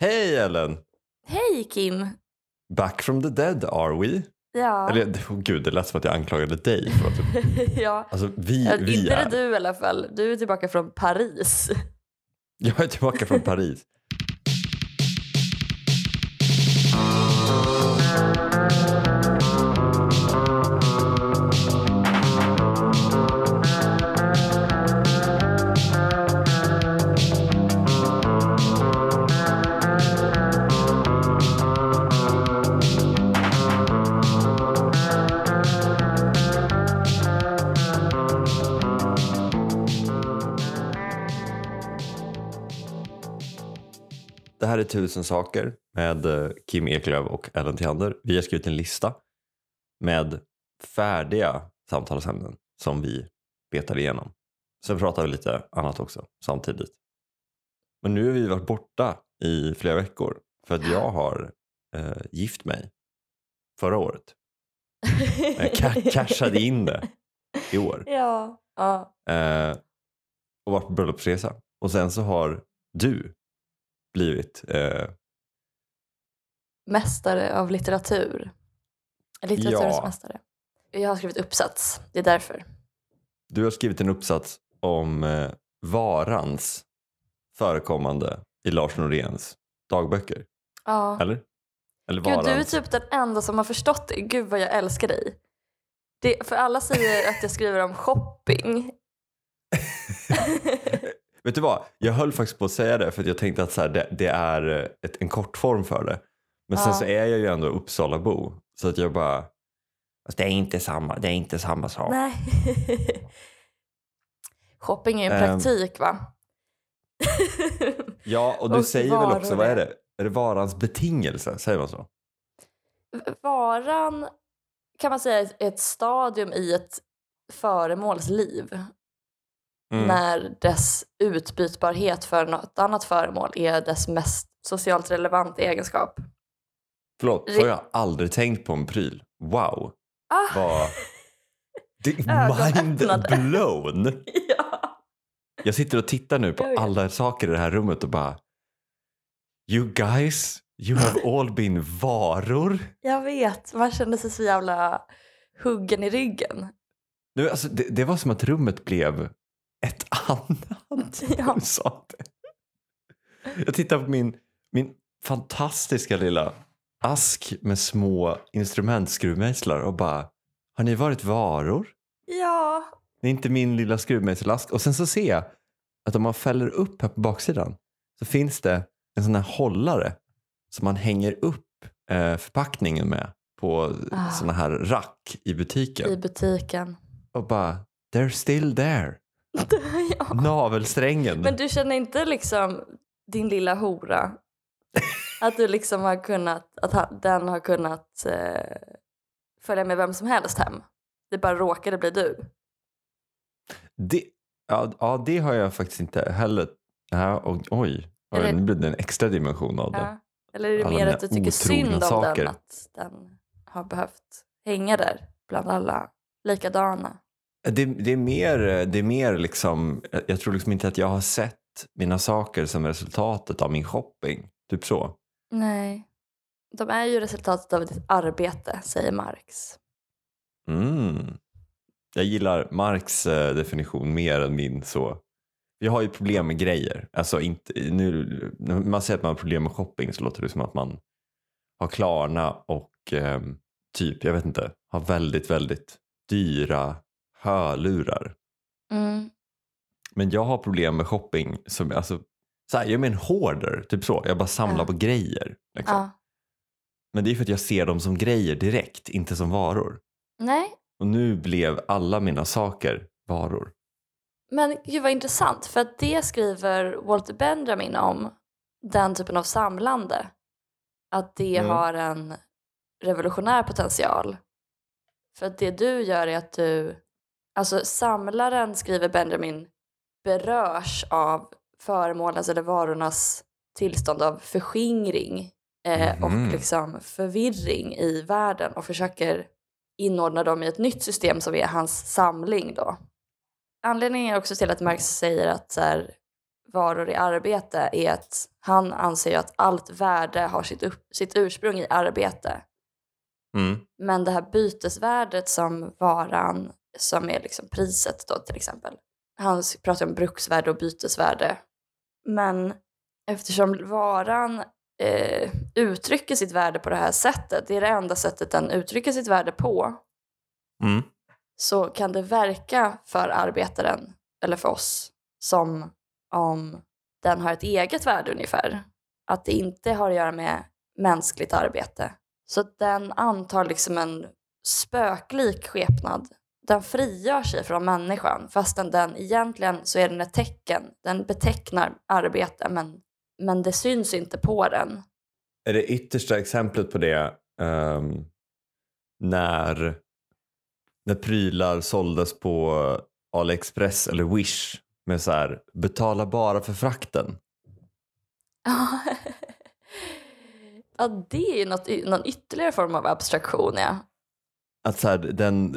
Hej Ellen! Hej Kim! Back from the dead are we? Ja. Eller oh, gud, det lät som att jag anklagade dig. För att, ja. alltså vi, Ja, vi Inte är... det du i alla fall. Du är tillbaka från Paris. Jag är tillbaka från Paris. Här är Tusen saker med eh, Kim Eklöf och Ellen Theander. Vi har skrivit en lista med färdiga samtalsämnen som vi betar igenom. Sen pratar vi lite annat också samtidigt. Men nu har vi varit borta i flera veckor för att jag har eh, gift mig förra året. Jag ca- cashade in det i år ja. ja. eh, och varit på bröllopsresa. Och sen så har du blivit eh, Mästare av litteratur. Litteraturens Ja. mästare. Jag har skrivit uppsats. Det är därför. Du har skrivit en uppsats om eh, varans förekommande i Lars Noréns dagböcker. Ja. Eller? Eller Gud, varans. du är typ den enda som har förstått det. Gud vad jag älskar dig. Det, för alla säger att jag skriver om shopping. Vet du vad? Jag höll faktiskt på att säga det för att jag tänkte att så här, det, det är eh, ett, en kortform för det. Men sen Ja. så är jag ju ändå Uppsalabo. Så att jag bara... Fast det är inte samma, det är inte samma sak. Nej. shopping är en Ehm. praktik va? Ja, och du Och säger väl också, varor vad är är- det? Är det varans betingelse? Säger man så? Varan kan man säga är ett stadium i ett föremåls liv. Mm. När dess utbytbarhet för något annat föremål är dess mest socialt relevanta egenskap. Förlåt, så har jag aldrig tänkt på en pryl. Wow. Ah, Vad... Det är mind blown. ja. Jag sitter och tittar nu på alla saker i det här rummet och bara You guys, you have all been varor. Jag vet, man kände sig så jävla huggen i ryggen. Nu, alltså, det, det var som att rummet blev ett annat. Ja. du sa det. Jag tittar på min, min fantastiska lilla ask med små instrumentskruvmejslar och bara Har ni varit varor? Ja, Det är inte min lilla skruvmejselask. Och sen så ser jag att om man fäller upp här på baksidan så finns det en sån här hållare som man hänger upp eh, förpackningen med på Ah. såna här rack i butiken. i butiken. Och bara, they're still there. Ja. Navelsträngen. Men du känner inte liksom din lilla hora? Att du liksom har kunnat, att ha- den har kunnat eh, följa med vem som helst hem? Det bara råkade bli du? Det, ja, ja, det har jag faktiskt inte heller. Ja, och, oj, oj Eller- nu blev det en extra dimension av det. Ja. Eller är det Alla mer att du tycker synd om saker. den? Att den har behövt hänga där bland alla likadana? Det, det är mer, det är mer liksom, jag tror liksom inte att jag har sett mina saker som resultatet av min shopping. Typ så. Nej. De är ju resultatet av ditt arbete, säger Marx. Mm. Jag gillar Marx eh, definition mer än min så. Jag har ju problem med grejer. Alltså inte, nu, när man säger att man har problem med shopping så låter det som att man har Klarna och ehm, typ, jag vet inte, har väldigt, väldigt dyra hörlurar. Mm. Men jag har problem med shopping som, alltså, så här, jag är med en hoarder, typ så. Jag bara samlar Ja. på grejer. Liksom. Ja. Men det är för att jag ser dem som grejer direkt, inte som varor. Nej, Och nu blev alla mina saker varor. men gud vad intressant. För att det skriver Walter Benjamin om, den typen av samlande. Att det Mm. har en revolutionär potential. För att det du gör är att du, alltså samlaren skriver Benjamin, berörs av föremålens eller varornas tillstånd av förskingring eh, Mhm. och liksom förvirring i världen och försöker inordna dem i ett nytt system som är hans samling då. Anledningen också till att Marx säger att här, varor i arbete är att han anser att allt värde har sitt, upp, sitt ursprung i arbete. Mm. Men det här bytesvärdet som varan, som är liksom priset då till exempel. Han pratar om bruksvärde och bytesvärde. Men eftersom varan eh, uttrycker sitt värde på det här sättet, det är det enda sättet den uttrycker sitt värde på, Mm. så kan det verka för arbetaren, eller för oss, som om den har ett eget värde ungefär. Att det inte har att göra med mänskligt arbete. Så den antar liksom en spöklik skepnad. Den frigör sig från människan fastän den egentligen så är den ett tecken. Den betecknar arbete men, men det syns inte på den. Är det yttersta exemplet på det ehm, när, när prylar såldes på AliExpress eller Wish med så här betala bara för frakten? ja, det är ju något, någon ytterligare form av abstraktion ja. Att så här, den,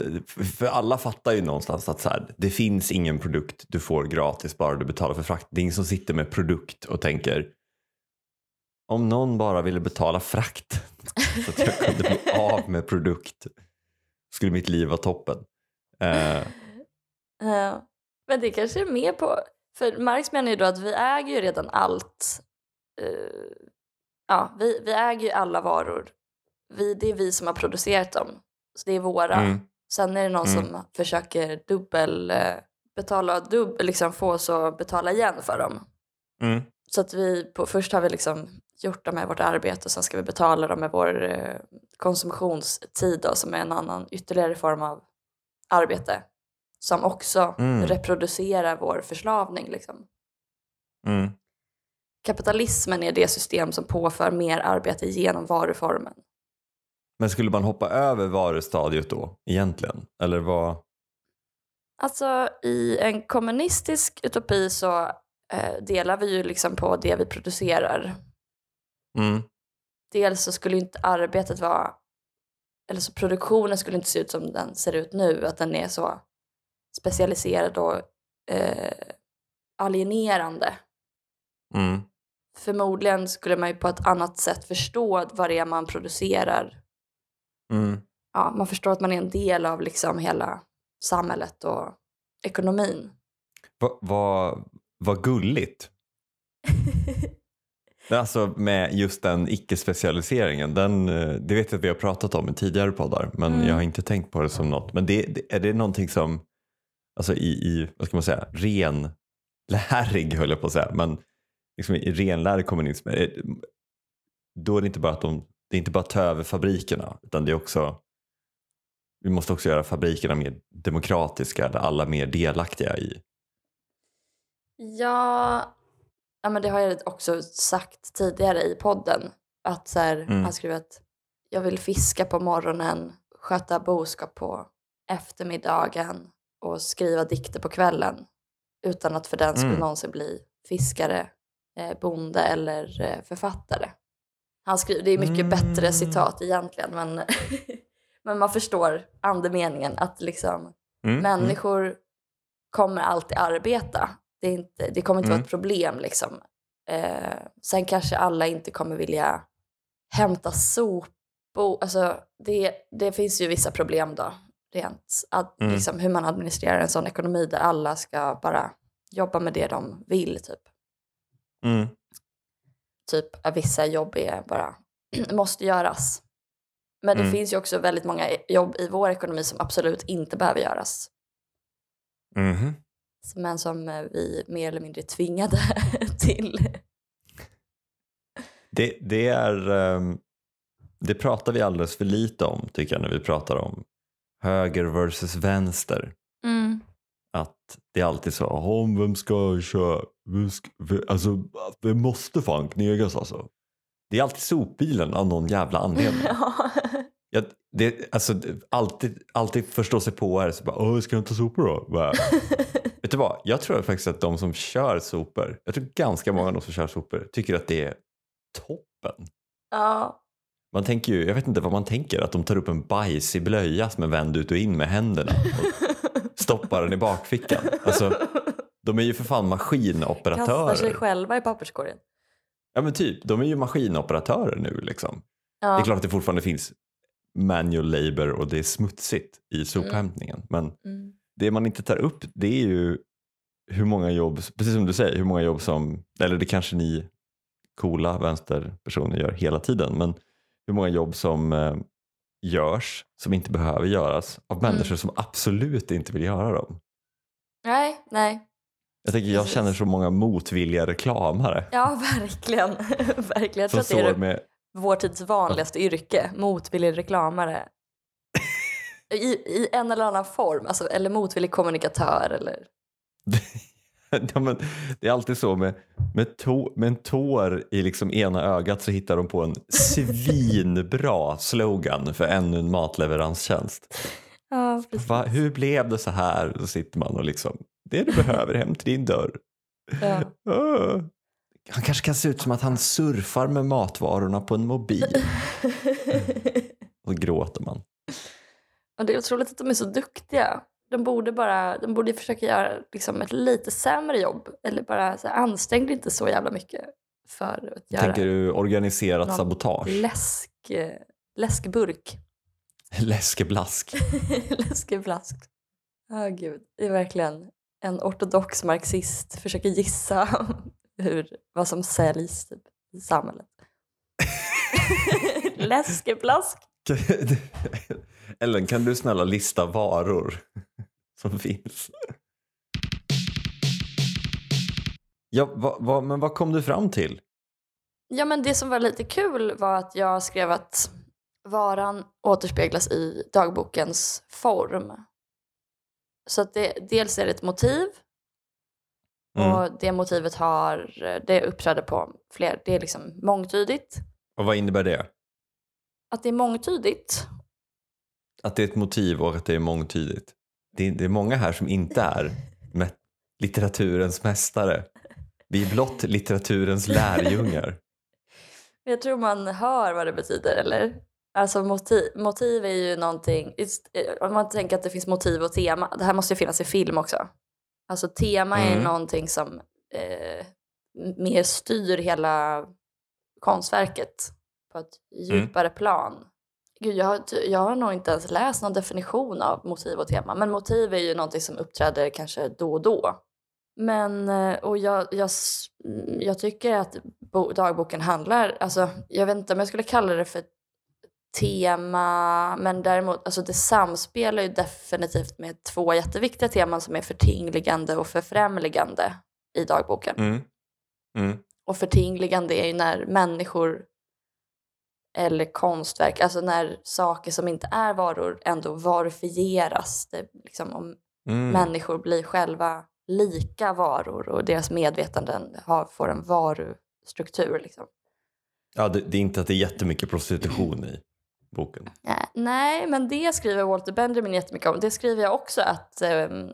för alla fattar ju någonstans att så här, det finns ingen produkt du får gratis bara du betalar för frakt. Det är ingen som sitter med produkt och tänker om någon bara ville betala frakt så att jag kunde bli av med produkt skulle mitt liv vara toppen. Uh. Uh, Men det kanske är mer på... För Marx menar ju då att vi äger ju redan allt. Uh, ja, vi, vi äger ju alla varor. Vi, det är vi som har producerat dem. Så det är våra. Mm. Sen är det någon Mm. som försöker dubbel... eh, betala dubbel, liksom få oss att betala igen för dem. mm, Så att vi på, först har vi liksom gjort dem med vårt arbete och sen ska vi betala dem med vår eh, konsumtionstid då, som är en annan ytterligare form av arbete. Som också Mm. reproducerar vår förslavning. Liksom. mm. Kapitalismen är det system som påför mer arbete genom varuformen. Men skulle man hoppa över varustadiet då egentligen? Eller vad? Alltså i en kommunistisk utopi så eh, delar vi ju liksom på det vi producerar. Mm, dels så skulle inte arbetet vara, eller så produktionen skulle inte se ut som den ser ut nu, att den är så specialiserad och eh, alienerande. mm, Förmodligen skulle man ju på ett annat sätt förstå vad det är man producerar. Mm. Ja, man förstår att man är en del av liksom hela samhället och ekonomin. Vad vad- vad gulligt. Alltså med just den icke-specialiseringen, den, eh, det vet jag att vi har pratat om i tidigare poddar men Mm. jag har inte tänkt på det som något. Men det, är det någonting som, alltså i, i vad ska man säga, renlärig höll jag på att säga, men liksom i renlärig kommunism, då är det inte bara att de, det är inte bara att ta över fabrikerna utan det är också, vi måste också göra fabrikerna mer demokratiska, där alla är mer delaktiga i. Ja, ja men det har jag också sagt tidigare i podden. Att så här, Mm. Han skriver att jag vill fiska på morgonen, sköta boskap på eftermiddagen och skriva dikter på kvällen. Utan att för den skulle Mm. någonsin bli fiskare, eh, bonde eller eh, författare. Han skriver, det är mycket bättre Mm. citat egentligen men, men man förstår andemeningen att liksom Mm, mm. människor kommer alltid arbeta. Det, är inte, det kommer inte Mm. vara ett problem. Liksom. Eh, sen kanske alla inte kommer vilja hämta sopor. Alltså, det, det finns ju vissa problem då. Rent, att, Mm. liksom, hur man administrerar en sån ekonomi där alla ska bara jobba med det de vill. Typ, Mm. Typ att vissa jobb är bara måste göras. Men det Mm. finns ju också väldigt många jobb i vår ekonomi som absolut inte behöver göras. Mhm. men som eh, vi mer eller mindre tvingade till. Det, det, är, ehm, det pratar vi alldeles för lite om tycker jag när vi pratar om höger versus vänster. Att det är alltid så, om vem ska köra, vem ska, vem, alltså det måste fan knegas alltså. Det är alltid sopbilen av någon jävla anledning. Ja. Jag, det, alltså, alltid, alltid förstå sig på här så bara, Åh, ska jag inte ta sopor då? Bara, Vet du vad, jag tror faktiskt att de som kör sopor, jag tror ganska många av de som kör sopor tycker att det är toppen. ja. Man tänker ju, jag vet inte vad man tänker, att de tar upp en bajsig blöja som är vänd ut och in med händerna och stoppar den i bakfickan. Alltså, De är ju för fan Kastar sig maskinoperatörer. själva i papperskorgen. Ja men typ, de är ju maskinoperatörer nu liksom. Ja. Det är klart att det fortfarande finns manual labor och det är smutsigt i sophämtningen. Men Mm. det man inte tar upp det är ju hur många jobb, precis som du säger, hur många jobb som, eller det kanske ni coola vänsterpersoner gör hela tiden, men hur många jobb som eh, görs som inte behöver göras av Mm. människor som absolut inte vill göra dem. Nej, nej. Jag tänker jag känner så många motvilliga reklamare Ja, verkligen. verkligen. Jag tror att det är med vår tids vanligaste yrke, motvillig reklamare. I, I en eller annan form, alltså, eller motvillig kommunikatör. Eller... ja, men det är alltid så med, med, tå, med en tår i liksom ena ögat så hittar de på en svinbra slogan för ännu en matleveranstjänst. Ja. Va, hur blev det så här? Då sitter man och liksom, det du behöver hem till din dörr. Ja. Åh. Han kanske kan se ut som att han surfar med matvarorna på en mobil. Och så gråter man. Och det är otroligt att de är så duktiga. De borde bara de borde försöka göra liksom, ett lite sämre jobb. Eller bara så här, ansträng dig inte så jävla mycket för att göra Tänker du organiserat någon sabotage? läsk, eh, läskburk. Läskeblask. Läskeblask. Ja, gud. Det är verkligen en ortodox marxist försöker gissa hur, vad som säljs typ, i samhället. Läskeblask. Ellen, kan du snälla lista varor som finns? Ja, va, va, men vad kom du fram till? Ja, men det som var lite kul var att jag skrev att varan återspeglas i dagbokens form. Så att det, dels är det ett motiv Mm. och det motivet har, det uppträder på fler, det är liksom mångtydigt. Och vad innebär det? Att det är mångtydigt, Att det är ett motiv och att det är mångtydigt. Det är, det är många här som inte är litteraturens mästare. Vi är blott litteraturens lärjungar. jag tror man hör vad det betyder, eller? Alltså motiv, motiv är ju någonting, eh, om man tänker att det finns motiv och tema, det här måste ju finnas i film också. Alltså tema är Mm. någonting som eh, mer styr hela konstverket på ett djupare plan. Gud, jag, har- jag har nog inte ens läst någon definition av motiv och tema, men motiv är ju någonting som uppträder kanske då och då. Men, eh, och jag, jag, mm, jag tycker att bo, dagboken handlar, alltså jag vet inte om jag skulle kalla det för tema, men däremot, alltså det samspelar ju definitivt med två jätteviktiga teman som är förtingligande och förfrämligande i dagboken. Mm. Mm. Och förtingligande är ju när människor eller konstverk, alltså när saker som inte är varor ändå varufieras. Det, liksom, om Mm. människor blir själva lika varor och deras medvetanden har, får en varustruktur. Liksom. Ja, det, det är inte att det är jättemycket prostitution i boken. Nej, nej, men det skriver Walter Benjamin jättemycket om. Det skriver jag också att ehm,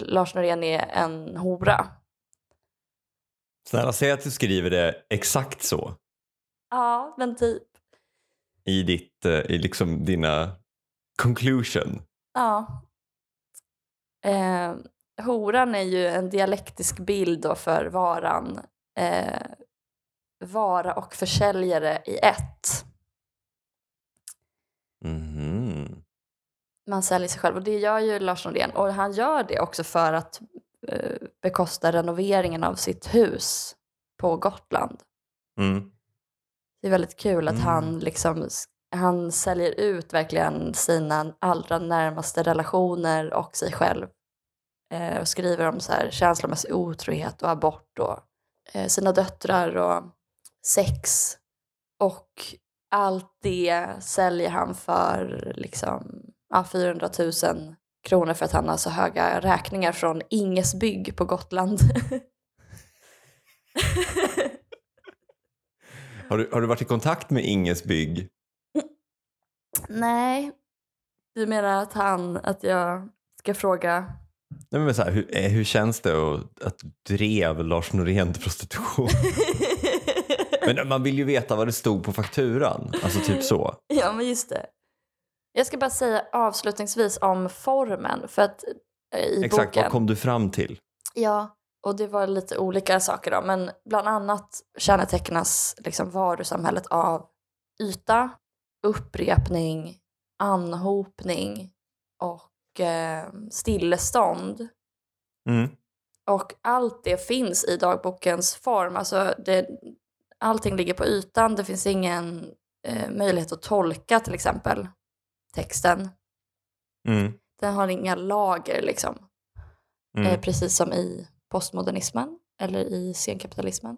Lars Norén är en hora. Snälla, säg att du skriver det exakt så Ja, men typ. I, ditt, eh, i liksom dina conclusion. Ja. Eh, horan är ju en dialektisk bild då för varan. Eh, vara och försäljare i ett. Mhm. Man säljer sig själv och det gör ju Lars Norén. Och han gör det också för att eh, bekosta renoveringen av sitt hus på Gotland. Mm. Det är väldigt kul att Mm. han liksom han säljer ut verkligen sina allra närmaste relationer och sig själv. Eh, och skriver om så här känslomässig otrohet och abort och eh, sina döttrar och sex. Och allt det säljer han för liksom, ja, 400 000 kronor för att han har så höga räkningar från Inges bygg på Gotland. Har, du, har du varit i kontakt med Inges bygg? Nej, du menar att han, att jag ska fråga? Nej, men så här, hur, eh, hur känns det att, att drev Lars Norén till prostitution? Men man vill ju veta vad det stod på fakturan. Alltså typ så. ja, men just det. Jag ska bara säga avslutningsvis om formen. För att eh, i Exakt, boken... vad kom du fram till? Ja, Och det var lite olika saker då, men bland annat kännetecknas liksom varusamhället av yta, upprepning, anhopning och eh, stillestånd. Mm. Och allt det finns i dagbokens form. Alltså det, allting ligger på ytan. Det finns ingen eh, möjlighet att tolka till exempel texten. Mm. Den har inga lager liksom. Mm. Eh, precis som i postmodernismen eller i senkapitalismen.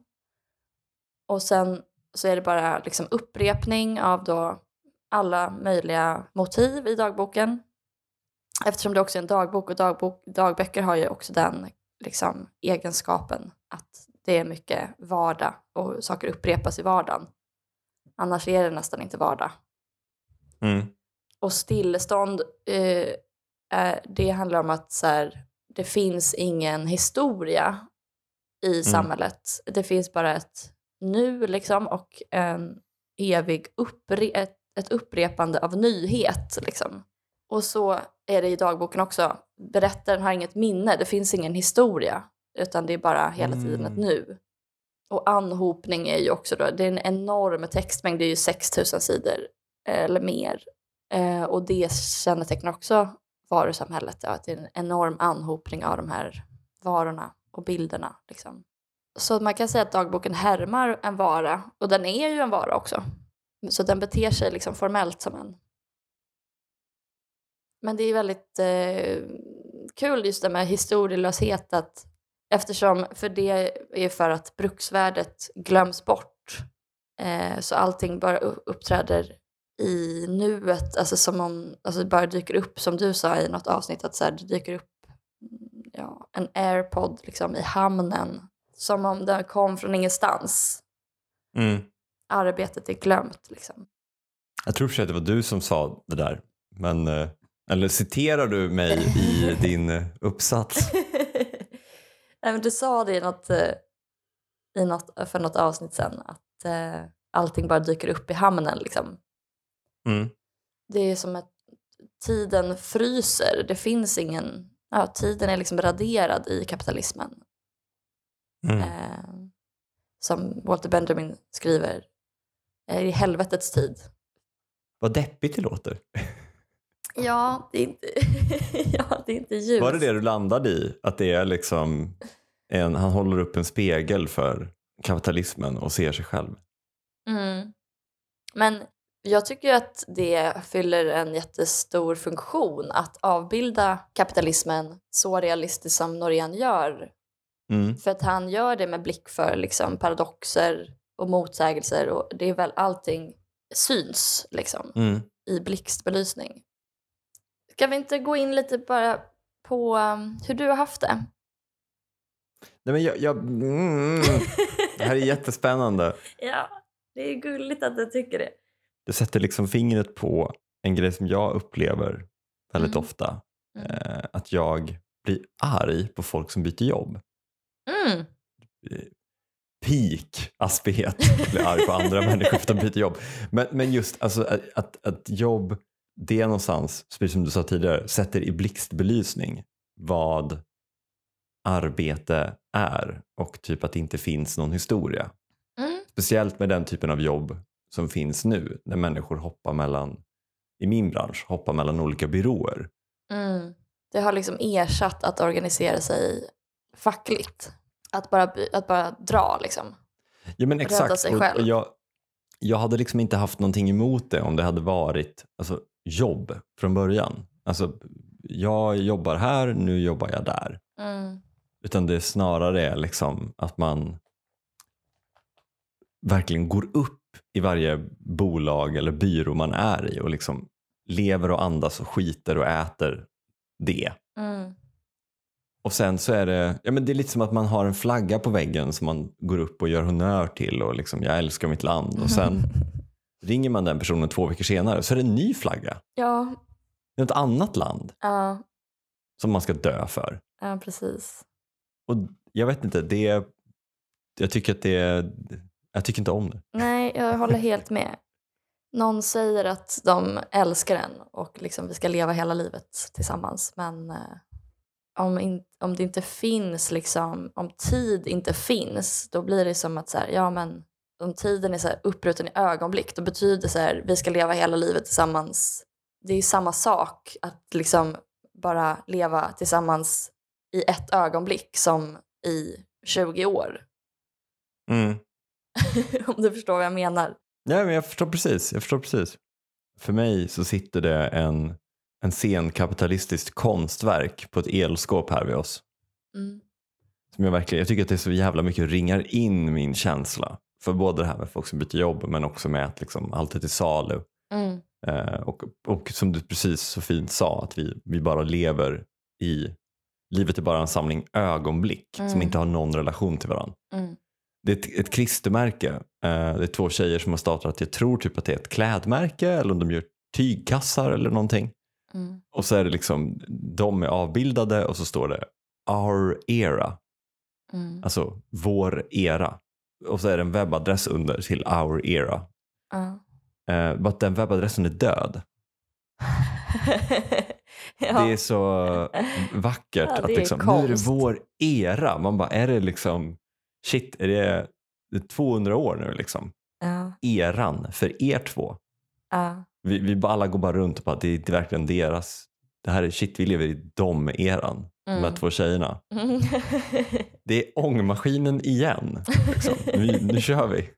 Och sen så är det bara liksom upprepning av då alla möjliga motiv i dagboken. Eftersom det också är en dagbok och dagbok, dagböcker har ju också den liksom, egenskapen att det är mycket vardag och saker upprepas i vardagen. Annars är det nästan inte vardag. Mm. Och stillestånd, eh, det handlar om att så här, det finns ingen historia i samhället. Det finns bara ett nu liksom och en evig uppre ett, ett upprepande av nyhet. Liksom. Och så är det i dagboken också. Berättaren har inget minne, det finns ingen historia. Utan det är bara hela tiden ett Mm. nu. Och anhopning är ju också då, det är en enorm textmängd, det är ju 6000 sidor eh, eller mer. Eh, och det kännetecknar också varusamhället, ja, att det är en enorm anhopning av de här varorna och bilderna. Liksom. Så man kan säga att dagboken härmar en vara, och den är ju en vara också. Så den beter sig liksom formellt som en. Men det är väldigt eh, kul just det med historielöshet, att eftersom, för det är för att bruksvärdet glöms bort. Eh, så allting bara uppträder i nuet, alltså som om alltså bara dyker upp, som du sa i något avsnitt, att så här, det dyker upp mm, ja, en airpod liksom, i hamnen. Som om den kom från ingenstans. Mm. Arbetet är glömt. Liksom. Jag tror för att det var du som sa det där. Men, eh, eller citerar du mig i din uppsats? Nej, men du sa det i något, eh, i något, för något avsnitt sen, att eh, allting bara dyker upp i hamnen. Liksom. Mm. Det är som att tiden fryser. Det finns ingen... Ja, tiden är liksom raderad i kapitalismen. Mm. Eh, som Walter Benjamin skriver, eh, i helvetets tid. Vad deppigt det låter. Ja, det är inte, ja, det är inte ljust. Var det det du landade i? Att det är liksom en, han håller upp en spegel för kapitalismen och ser sig själv. Mm. Men jag tycker att det fyller en jättestor funktion att avbilda kapitalismen så realistiskt som Norén gör. Mm. För att han gör det med blick för liksom, paradoxer och motsägelser och det är väl allting syns liksom, Mm. i blixtbelysning. Ska vi inte gå in lite bara på um, hur du har haft det? Nej, men jag, jag, mm, det här är jättespännande. ja, det är gulligt att du tycker det. Det sätter liksom fingret på en grej som jag upplever väldigt Mm. ofta. Mm. Eh, att jag blir arg på folk som byter jobb. Mm. Peak aspet att bli arg på andra människor för att de byter jobb. Men, men just alltså, att, att, att jobb, det någonstans, precis som du sa tidigare, sätter i blixtbelysning vad arbete är och typ att det inte finns någon historia. Mm. Speciellt med den typen av jobb som finns nu när människor hoppar mellan, i min bransch, hoppar mellan olika byråer. Mm. Det har liksom ersatt att organisera sig fackligt. Att bara, att bara dra liksom. Ja men exakt. sig själv. och jag, jag hade liksom inte haft någonting emot det om det hade varit alltså, jobb från början. Alltså, jag jobbar här, nu jobbar jag där. Mm. Utan det snarare är liksom att man verkligen går upp i varje bolag eller byrå man är i och liksom lever och andas och skiter och äter det. Mm. Och sen så är det, ja men det är lite som att man har en flagga på väggen som man går upp och gör honör till och liksom jag älskar mitt land och sen ringer man den personen två veckor senare så är det en ny flagga. Ja, Det är ett annat land ja, som man ska dö för. ja, precis. Och jag vet inte, det jag tycker att det jag tycker inte om det. Nej, jag håller helt med. Någon säger att de älskar en och liksom vi ska leva hela livet tillsammans. Men eh, om, in, om det inte finns, liksom, om tid inte finns, då blir det som att så här, ja men om tiden är så här uppbruten i ögonblick, då betyder så här, vi ska leva hela livet tillsammans. Det är samma sak att liksom bara leva tillsammans i ett ögonblick som i 20 år. Mm. om du förstår vad jag menar. Ja, men jag förstår precis. Jag förstår precis. För mig så sitter det en, en senkapitalistiskt konstverk på ett elskåp här vid oss. Mm. Som jag, verkligen, jag tycker att det så jävla mycket ringar in min känsla. För både det här med folk som byter jobb men också med att liksom allt är till salu. Mm. Eh, och, och som du precis så fint sa, att vi, vi bara lever i... Livet är bara en samling ögonblick som Mm. inte har någon relation till varandra. Mm. Det är ett, ett klistermärke. Eh, det är två tjejer som har startat, jag tror typ att det är ett klädmärke eller om de gör tygkassar eller någonting. Mm. Och så är det liksom, de är avbildade och så står det Our era, Mm. alltså vår era. Och så är det en webbadress under till Our era. Eh, bara att den webbadressen är död. ja. Det är så vackert Ja, att det är liksom, nu är det vår era. Man bara, är det liksom, shit, är det, det är 200 år nu liksom? ja. Eran för er två. Ja. Vi, vi bara, alla går bara runt och bara, det är verkligen deras, det här är shit, vi lever i dom-eran. De här Mm. två tjejerna. Det är ångmaskinen igen. Liksom. Nu, nu kör vi.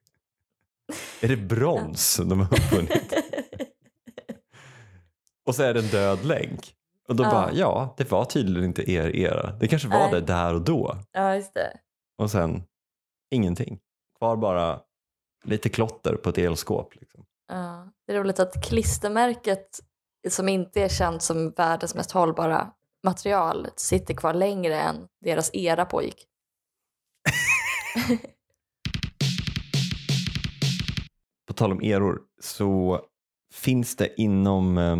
Är det brons de har uppfunnit? Och så är det en död länk. Och då Ja. bara, ja, det var tydligen inte er era. Det kanske var Nej. det där och då. ja, just det. Och sen ingenting. Kvar bara lite klotter på ett elskåp. Liksom. Ja. Det är roligt att klistermärket som inte är känt som världens mest hållbara material sitter kvar längre än deras era pågick. På tal om eror så finns det inom, eh,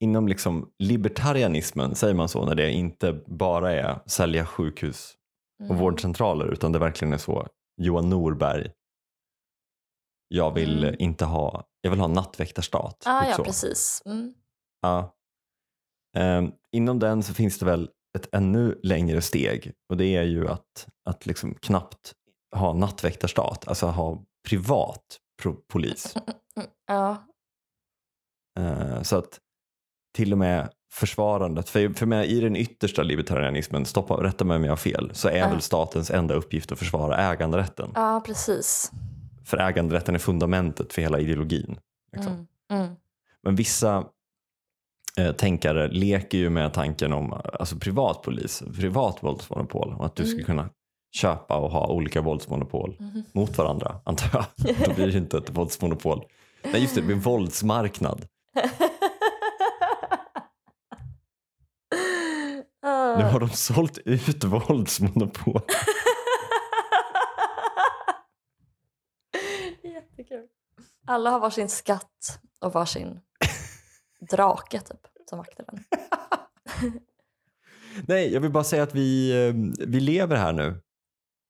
inom liksom libertarianismen, säger man så, när det inte bara är sälja sjukhus och Mm. vårdcentraler utan det verkligen är så. Johan Norberg. Jag vill Mm. inte ha, jag vill ha nattväktarstat. Ah, typ ja, så. precis. Mm. Ja. Ehm, inom den så finns det väl ett ännu längre steg och det är ju att, att liksom knappt ha nattväktarstat, alltså ha privat polis. Ja. Ehm, så att till och med försvarandet, för, för mig, i den yttersta libertarianismen, stoppa, rätta mig om jag har fel, så är Ja. väl statens enda uppgift att försvara äganderätten. ja, precis. För äganderätten är fundamentet för hela ideologin. Liksom. Mm. Mm. Men vissa eh, tänkare leker ju med tanken om alltså, privat polis, privat våldsmonopol och att du Mm. kunna köpa och ha olika våldsmonopol Mhm. mot varandra, antar jag. Då blir det inte ett våldsmonopol. Nej, just det, det blir en våldsmarknad. Nu har de sålt ut våldsmonopol. Jättekul. Alla har varsin skatt och varsin drake typ, som vaktar den. Nej, jag vill bara säga att vi, eh, vi lever här nu.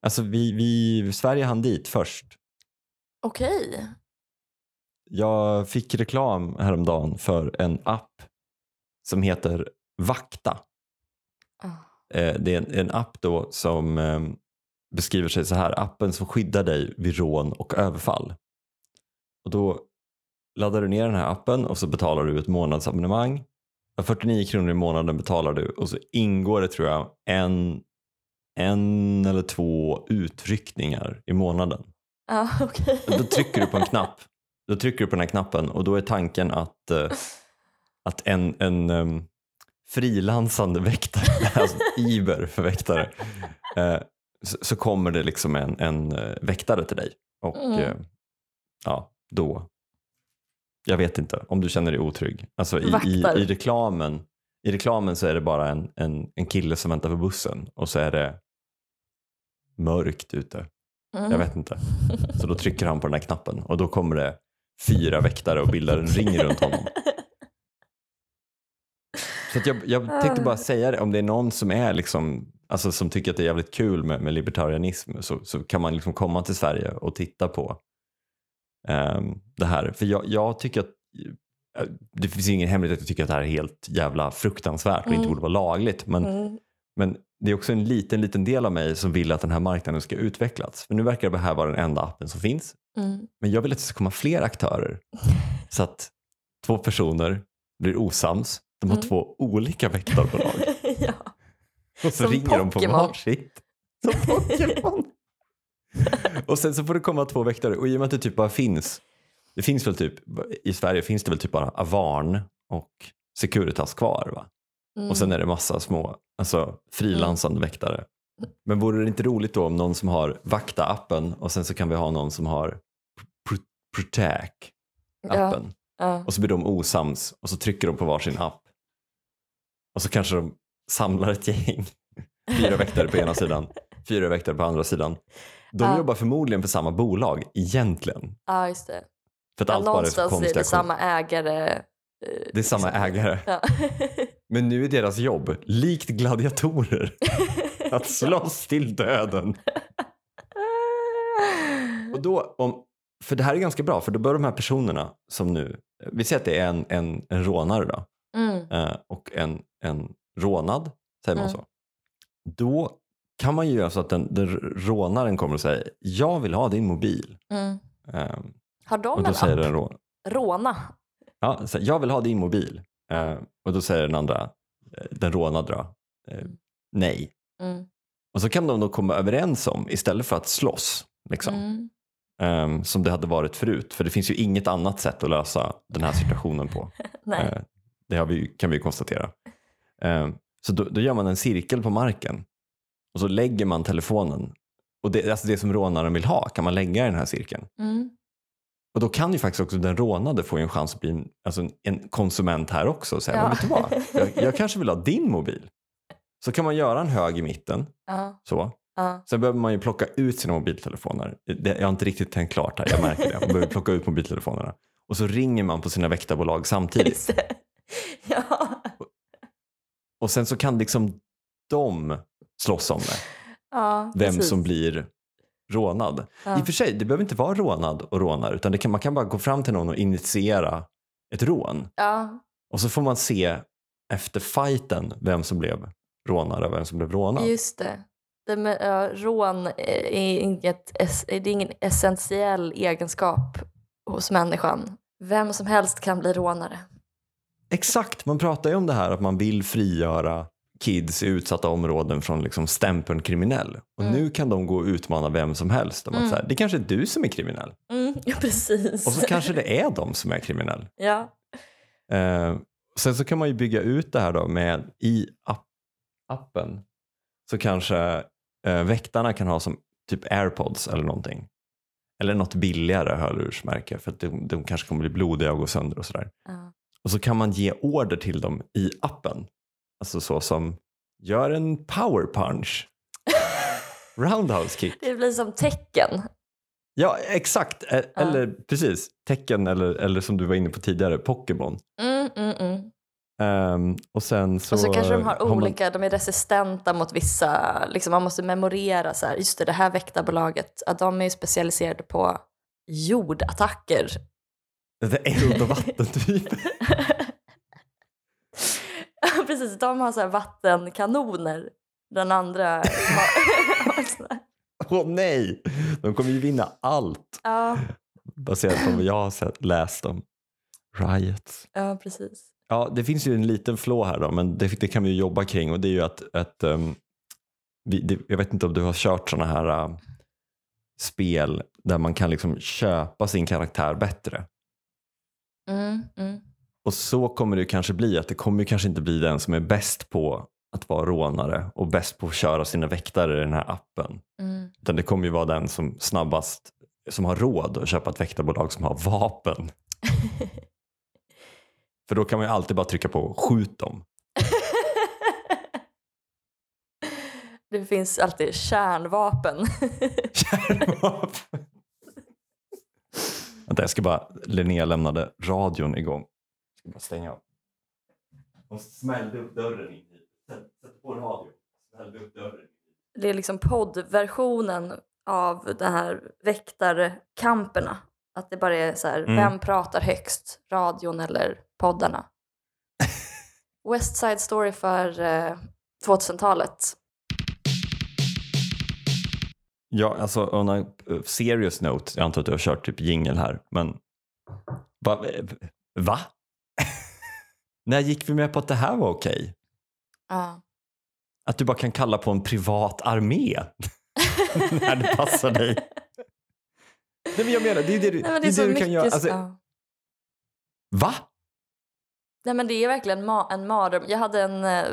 Alltså vi, vi, Sverige hann dit först. Okej. Jag fick reklam häromdagen för en app som heter Vakta. Ah. Eh, Det är en, en app då som eh, beskriver sig så här. Appen som skyddar dig vid rån och överfall. Och då laddar du ner den här appen och så betalar du ett månadsabonnemang. För 49 kronor i månaden betalar du och så ingår det tror jag en, en eller två utryckningar i månaden. Ja, okej. Då trycker du på en knapp. Då trycker du på den här knappen och då är tanken att, eh, att en, en um, frilansande väktare, alltså Iber för väktare, eh, så, så kommer det liksom en, en eh, väktare till dig. Och Mm. eh, ja, då, jag vet inte om du känner dig otrygg. Alltså i, i, i, reklamen, I reklamen så är det bara en, en, en kille som väntar på bussen och så är det mörkt ute. Mm. Jag vet inte. Så då trycker han på den här knappen och då kommer det fyra väktare och bildar en ring runt honom. Så jag, jag tänkte bara säga det, om det är någon som är liksom, alltså som tycker att det är jävligt kul med, med libertarianism så, så kan man liksom komma till Sverige och titta på ehm, det här. För jag, jag tycker att det finns ingen hemlighet att jag tycker att det här är helt jävla fruktansvärt och inte Mm. borde vara lagligt. Men, Mm. men det är också en liten, liten del av mig som vill att den här marknaden ska utvecklas. För nu verkar det här vara den enda appen som finns. Mm. Men jag vill att det ska komma fler aktörer. Så att två personer blir osams. De har Mm. två olika väktarbolag. ja. Och så Som ringer de på varsitt. Som Pokémon. och sen så får det komma två väktare. Och i och med att det typ bara finns. Det finns väl typ, i Sverige finns det väl typ bara Avarn och Securitas kvar va? Mm. Och sen är det massa små, alltså frilansande väktare. Men vore det inte roligt då om någon som har Vakta-appen och sen så kan vi ha någon som har Pr- Protect-appen. ja. Och så blir de osams och så trycker de på varsin app. Och så kanske de samlar ett gäng. Fyra väktare på ena sidan, fyra väktare på andra sidan. De jobbar förmodligen för samma bolag egentligen. ja, just det. För att Ja, allt bara är någonstans är det samma ägare. eh, Det är samma ägare. Ja. Men nu är deras jobb, likt gladiatorer, att slåss till döden. Och då, om, för det här är ganska bra, för då bör de här personerna som nu, vi säger att det är en, en, en rånare då, Mm. eh, och en, en rånad, säger man Mm. så. Då kan man ju göra så att den, den rånaren kommer och säger, jag vill ha din mobil. Eh, Har de och då en säger app? den rå, Råna? ja, så, jag vill ha din mobil. Eh, och då säger den andra, eh, den rånade då, eh, nej. Mm. Och så kan de då komma överens om, istället för att slåss, liksom, Mm. ehm, som det hade varit förut. För det finns ju inget annat sätt att lösa den här situationen på. Nej. Eh, det vi, kan vi konstatera. Ehm, så då, då gör man en cirkel på marken och så lägger man telefonen. Och det, alltså det som rånaren vill ha kan man lägga i den här cirkeln. Mm. Och då kan ju faktiskt också den rånade få en chans att bli en, alltså en- en konsument här också och säga, Ja. "Men vet du vad? Jag, jag kanske vill ha din mobil. Så kan man göra en hög i mitten. Ja. Så. Ja. Sen behöver man ju plocka ut sina mobiltelefoner. Det, jag har inte riktigt tänkt klart här, jag märker det. Man behöver plocka ut mobiltelefonerna. Och så ringer man på sina väktarbolag samtidigt. Ja. Och sen så kan liksom de slåss om det. ja Vem precis. som blir rånad. Ja. I och för sig, det behöver inte vara rånad och rånare. Utan det kan, man kan bara gå fram till någon och initiera ett rån. Ja. Och så får man se efter fighten vem som blev rånare och vem som blev rånad. Just det. det med, ja, rån är, inget, es- det är ingen essentiell egenskap hos människan. Vem som helst kan bli rånare. Exakt, man pratar ju om det här att man vill frigöra kids i utsatta områden från liksom stämpeln kriminell. Och Mm. nu kan de gå och utmana vem som helst. Om att Mm. så här, det kanske är du som är kriminell. Mm, ja, precis. Och så kanske det är de som är kriminell. ja. Eh, sen så kan man ju bygga ut det här då med i app, appen. Så kanske eh, väktarna kan ha som typ airpods eller någonting. Eller något billigare hörlursmärke för att de, de kanske kommer bli blodiga och gå sönder och sådär. Ja. Och så kan man ge order till dem i appen. Alltså så som gör en power punch. Roundhouse kick. Det blir som tecken. Ja exakt, E- eller precis. Tecken eller, eller som du var inne på tidigare, Pokémon. Mm, mm, mm. Ehm, och sen så, och så kanske de har man- olika, de är resistenta mot vissa, liksom man måste memorera så här, just det, det här väktarbolaget, att de är specialiserade på jordattacker. Det är eld och vattentyper. Ja, Precis, de har så här vattenkanoner. Den andra har, Åh nej! De kommer ju vinna allt ja, baserat på vad jag har sett, läst om. Riots. ja, precis. Ja, det finns ju en liten flå här då, men det, det kan vi ju jobba kring och det är ju att, att ehm, vi, det, jag vet inte om du har kört sådana här äh, spel där man kan liksom köpa sin karaktär bättre. Mm, mm. Och så kommer det kanske bli, att det kommer kanske inte bli den som är bäst på att vara rånare och bäst på att köra sina väktare i den här appen. Mm. Utan det kommer ju vara den som snabbast, som har råd att köpa ett väktarbolag som har vapen. För då kan man ju alltid bara trycka på skjut dem. Det finns alltid kärnvapen. Kärnvapen. Vänta, jag ska bara, Linnea lämnade radion igång. Jag ska bara stänga av. Hon smällde upp dörren in hit. Sätt, på radion. Smällde upp dörren. Det är liksom poddversionen av den här väktarkamperna. Att det bara är så här, Mm. vem pratar högst? Radion eller poddarna. West Side Story för eh, 2000-talet. Ja, alltså on a eh, serious note, jag antar att du har kört typ jingel här, men va? va? När gick vi med på att det här var okej? Ja. Att du bara kan kalla på en privat armé när det passar dig. Nej, men jag menar, det är det du, Nej, men det är så det du kan göra. mycket- Alltså, ja. Va? Nej men det är verkligen ma- en mardröm. Jag hade en eh,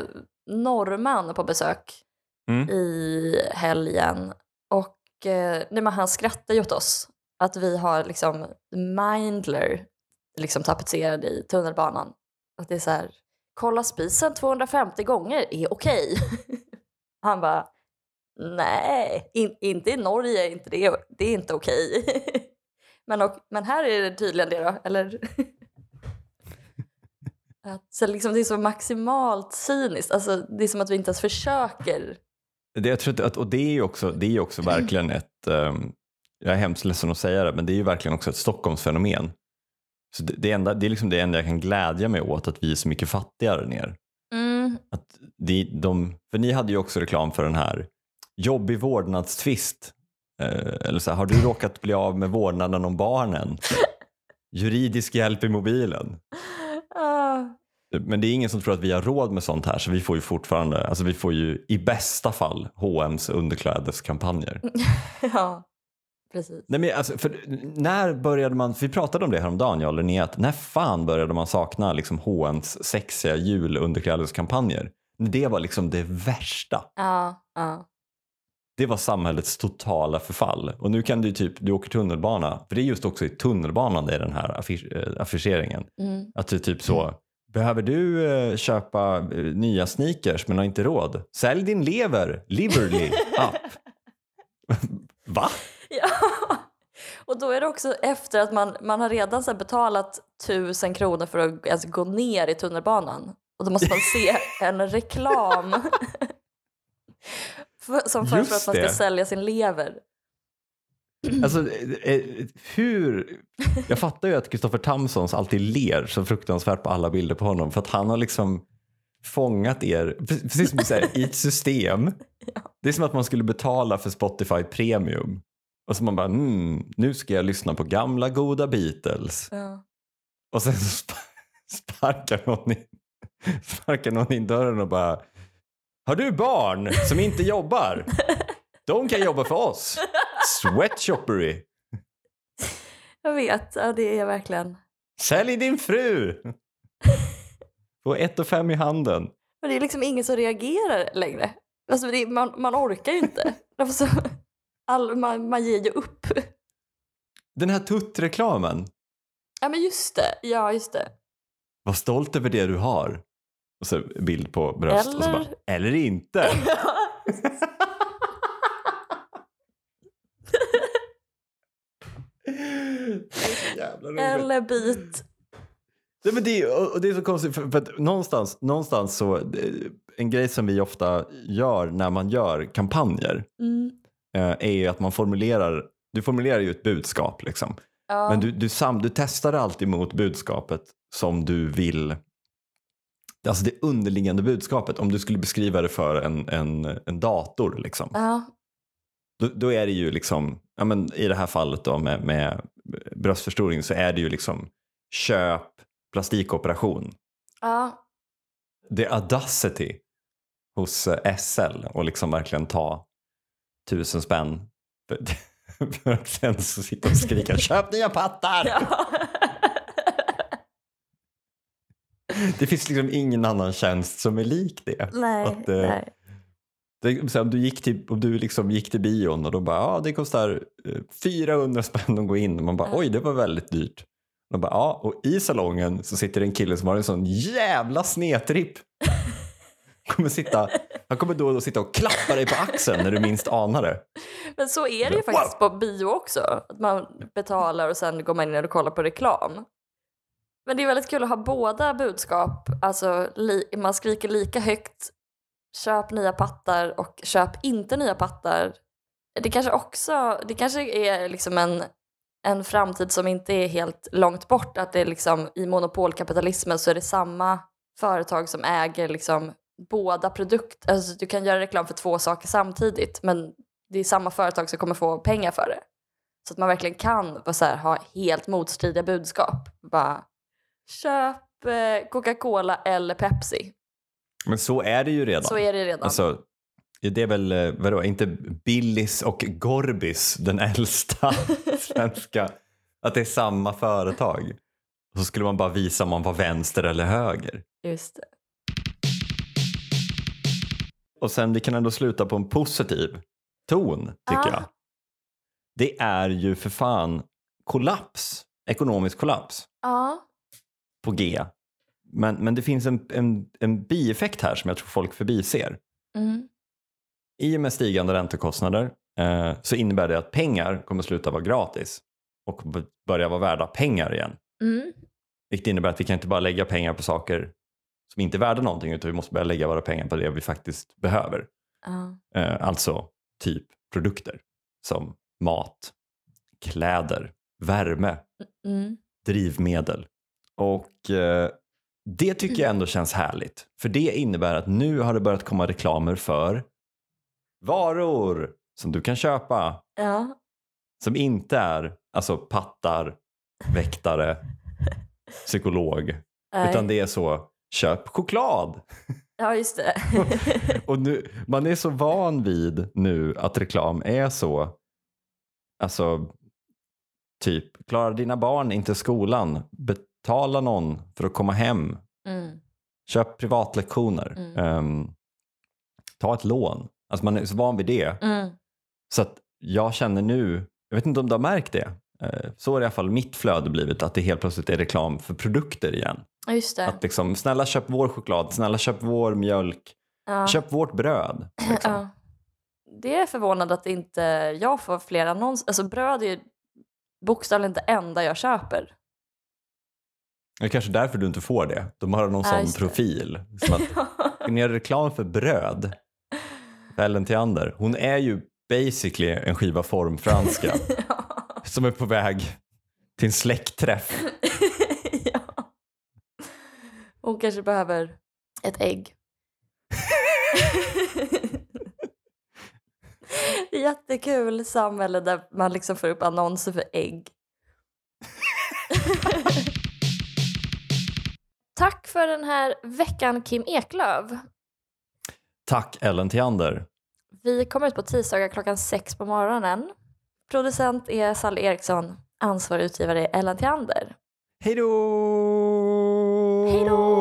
norrman på besök Mm. i helgen och eh, nej, men han skrattar ju åt oss. Att vi har liksom Mindler liksom tapetserad i tunnelbanan. Att det är så här, kolla spisen 250 gånger är okej. Han bara, nej, in, inte i Norge, inte det, det är inte okej. men, och, men här är det tydligen det då, eller? Att, så liksom, det är så maximalt cyniskt, alltså, det är som att vi inte ens försöker. Det, jag tror att, och det är ju också, det är ju också verkligen ett, ehm, jag är hemskt ledsen att säga det, men det är ju verkligen också ett Stockholmsfenomen. Så det, det, enda, det är liksom det enda jag kan glädja mig åt, att vi är så mycket fattigare ner. Mm, Att de, de, för ni hade ju också reklam för den här jobbig vårdnadstvist. Eh, eller så här, har du råkat bli av med vårdnaden om barnen? Juridisk hjälp i mobilen. Ah, Men det är ingen som tror att vi har råd med sånt här så vi får ju fortfarande, alltså vi får ju i bästa fall H&M's underklädeskampanjer. ja, precis. Nej, men alltså, för när började man, för vi pratade om det häromdagen jag och Linnea, att när fan började man sakna liksom H&M's sexiga julunderklädeskampanjer? Det var liksom det värsta. Ja, ja. Det var samhällets totala förfall. Och nu kan du typ, du åker tunnelbana, för det är just också i tunnelbanan det är den här affisch, eh, affischeringen. Mm. Att det är typ så, behöver du eh, köpa eh, nya sneakers men har inte råd? Sälj din lever, Liverly app. Va? Ja. Och då är det också efter att man, man har redan så betalat tusen kronor för att alltså, gå ner i tunnelbanan. Och då måste man se en reklam som föreslår att man ska sälja sin lever. Alltså, eh, eh, hur... Jag fattar ju att Kristoffer Tamsons alltid ler så fruktansvärt på alla bilder på honom för att han har liksom fångat er, precis som du säger, i ett system. Det är som att man skulle betala för Spotify Premium. Och så man bara, mm, nu ska jag lyssna på gamla goda Beatles. Ja. Och sen sparkar någon, in, sparkar någon in dörren och bara Har du barn som inte jobbar? De kan jobba för oss. Sweatshoppery. Jag vet, ja, det är verkligen. Sälj din fru. Få ett och fem i handen. Men det är liksom ingen som reagerar längre. Alltså, är, man, man orkar ju inte. Därför så, all, man, man ger ju upp. Den här tuttreklamen. Ja men just det, ja just det. Var stolt över det du har. Och så bild på bröst. Och så Eller- bara, eller inte. Det är så jävla roligt. Eller bit. Nej, men det, är- och det är så konstigt för, för att någonstans, någonstans så, en grej som vi ofta gör när man gör kampanjer Mm. eh, är ju att man formulerar, du formulerar ju ett budskap liksom. Ja. Men du, du, sam, du testar alltid mot budskapet som du vill, alltså det underliggande budskapet. Om du skulle beskriva det för en, en, en dator liksom. ja. Då, då är det ju liksom, ja, men i det här fallet då med, med bröstförstoring så är det ju liksom köp plastikoperation. ja. The audacity hos eh, SL och liksom verkligen ta tusen spänn för, för att sen så sitta och skrika köp nya pattar. ja. Det finns liksom ingen annan tjänst som är lik det. nej, Att, eh, nej. Det så om, du gick till, om du liksom gick till bion och då bara, ja det kostar eh, 400 spänn att gå in. Och man bara, oj det var väldigt dyrt. Och, bara, ja, och i salongen så sitter det en kille som har en sån jävla snedtripp. Kommer sitta, han kommer då och då sitta och klappa dig på axeln när du minst anar det. Men så är det ju Wow. faktiskt på bio också. Att man betalar och sen går man in och kollar på reklam. Men det är väldigt kul att ha båda budskap. Alltså man skriker lika högt köp nya pattar och köp inte nya pattar. Det kanske också, det kanske är liksom en, en framtid som inte är helt långt bort. Att det är liksom, i monopolkapitalismen så är det samma företag som äger liksom båda produkter. Alltså, du kan göra reklam för två saker samtidigt men det är samma företag som kommer få pengar för det. Så att man verkligen kan så här, ha helt motstridiga budskap. Bara, köp eh, Coca-Cola eller Pepsi. Men så är det ju redan. Så är det redan. Alltså, det är väl, eh, vadå, inte Billis och Gorbis den äldsta svenska, att det är samma företag. Så skulle man bara visa om man var vänster eller höger. Just det. Och sen vi kan ändå sluta på en positiv ton tycker Ah. jag. Det är ju för fan kollaps, ekonomisk kollaps Ja. på G. Men, men det finns en, en, en bieffekt här som jag tror folk förbiser. Mm. I och med stigande räntekostnader eh, så innebär det att pengar kommer sluta vara gratis och börja vara värda pengar igen. Mm. Vilket innebär att vi kan inte bara lägga pengar på saker som inte är värda någonting utan vi måste börja lägga våra pengar på det vi faktiskt behöver. Ja. Eh, alltså typ produkter som mat, kläder, värme, Mm. drivmedel. Och eh, det tycker jag ändå känns härligt. För det innebär att nu har det börjat komma reklamer för varor som du kan köpa Ja. som inte är alltså pattar, väktare, psykolog. Nej. Utan det är så, köp choklad. Ja, just det. Och nu, man är så van vid nu att reklam är så, alltså typ, klarar dina barn inte skolan, betala någon för att komma hem, mm. köp privatlektioner, Mm. Ehm, ta ett lån. Alltså man är så van vid det. Mm. Så att jag känner nu, jag vet inte om du har märkt det, eh, så har i alla fall mitt flöde blivit att det helt plötsligt är reklam för produkter igen. Just det. Att liksom, snälla köp vår choklad, snälla köp vår mjölk, Ja. köp vårt bröd. Liksom. Ja. Det är förvånande att inte jag får fler annonser. Alltså bröd är ju bokstavligen det enda jag köper. Det är kanske därför du inte får det. De har någon Ja, sån profil. Som att, ni gör reklam för bröd. Ellen Theander. Hon är ju basically en skiva formfranska som är på väg till en släktträff. ja. Hon kanske behöver ett ägg. Jättekul samhälle där man liksom får upp annonser för ägg. Tack för den här veckan Kim Eklöf. Tack Ellen Theander. Vi kommer ut på tisdagar klockan sex på morgonen. Producent är Sally Eriksson, ansvarig utgivare är Ellen Theander. Hej då! Hej då!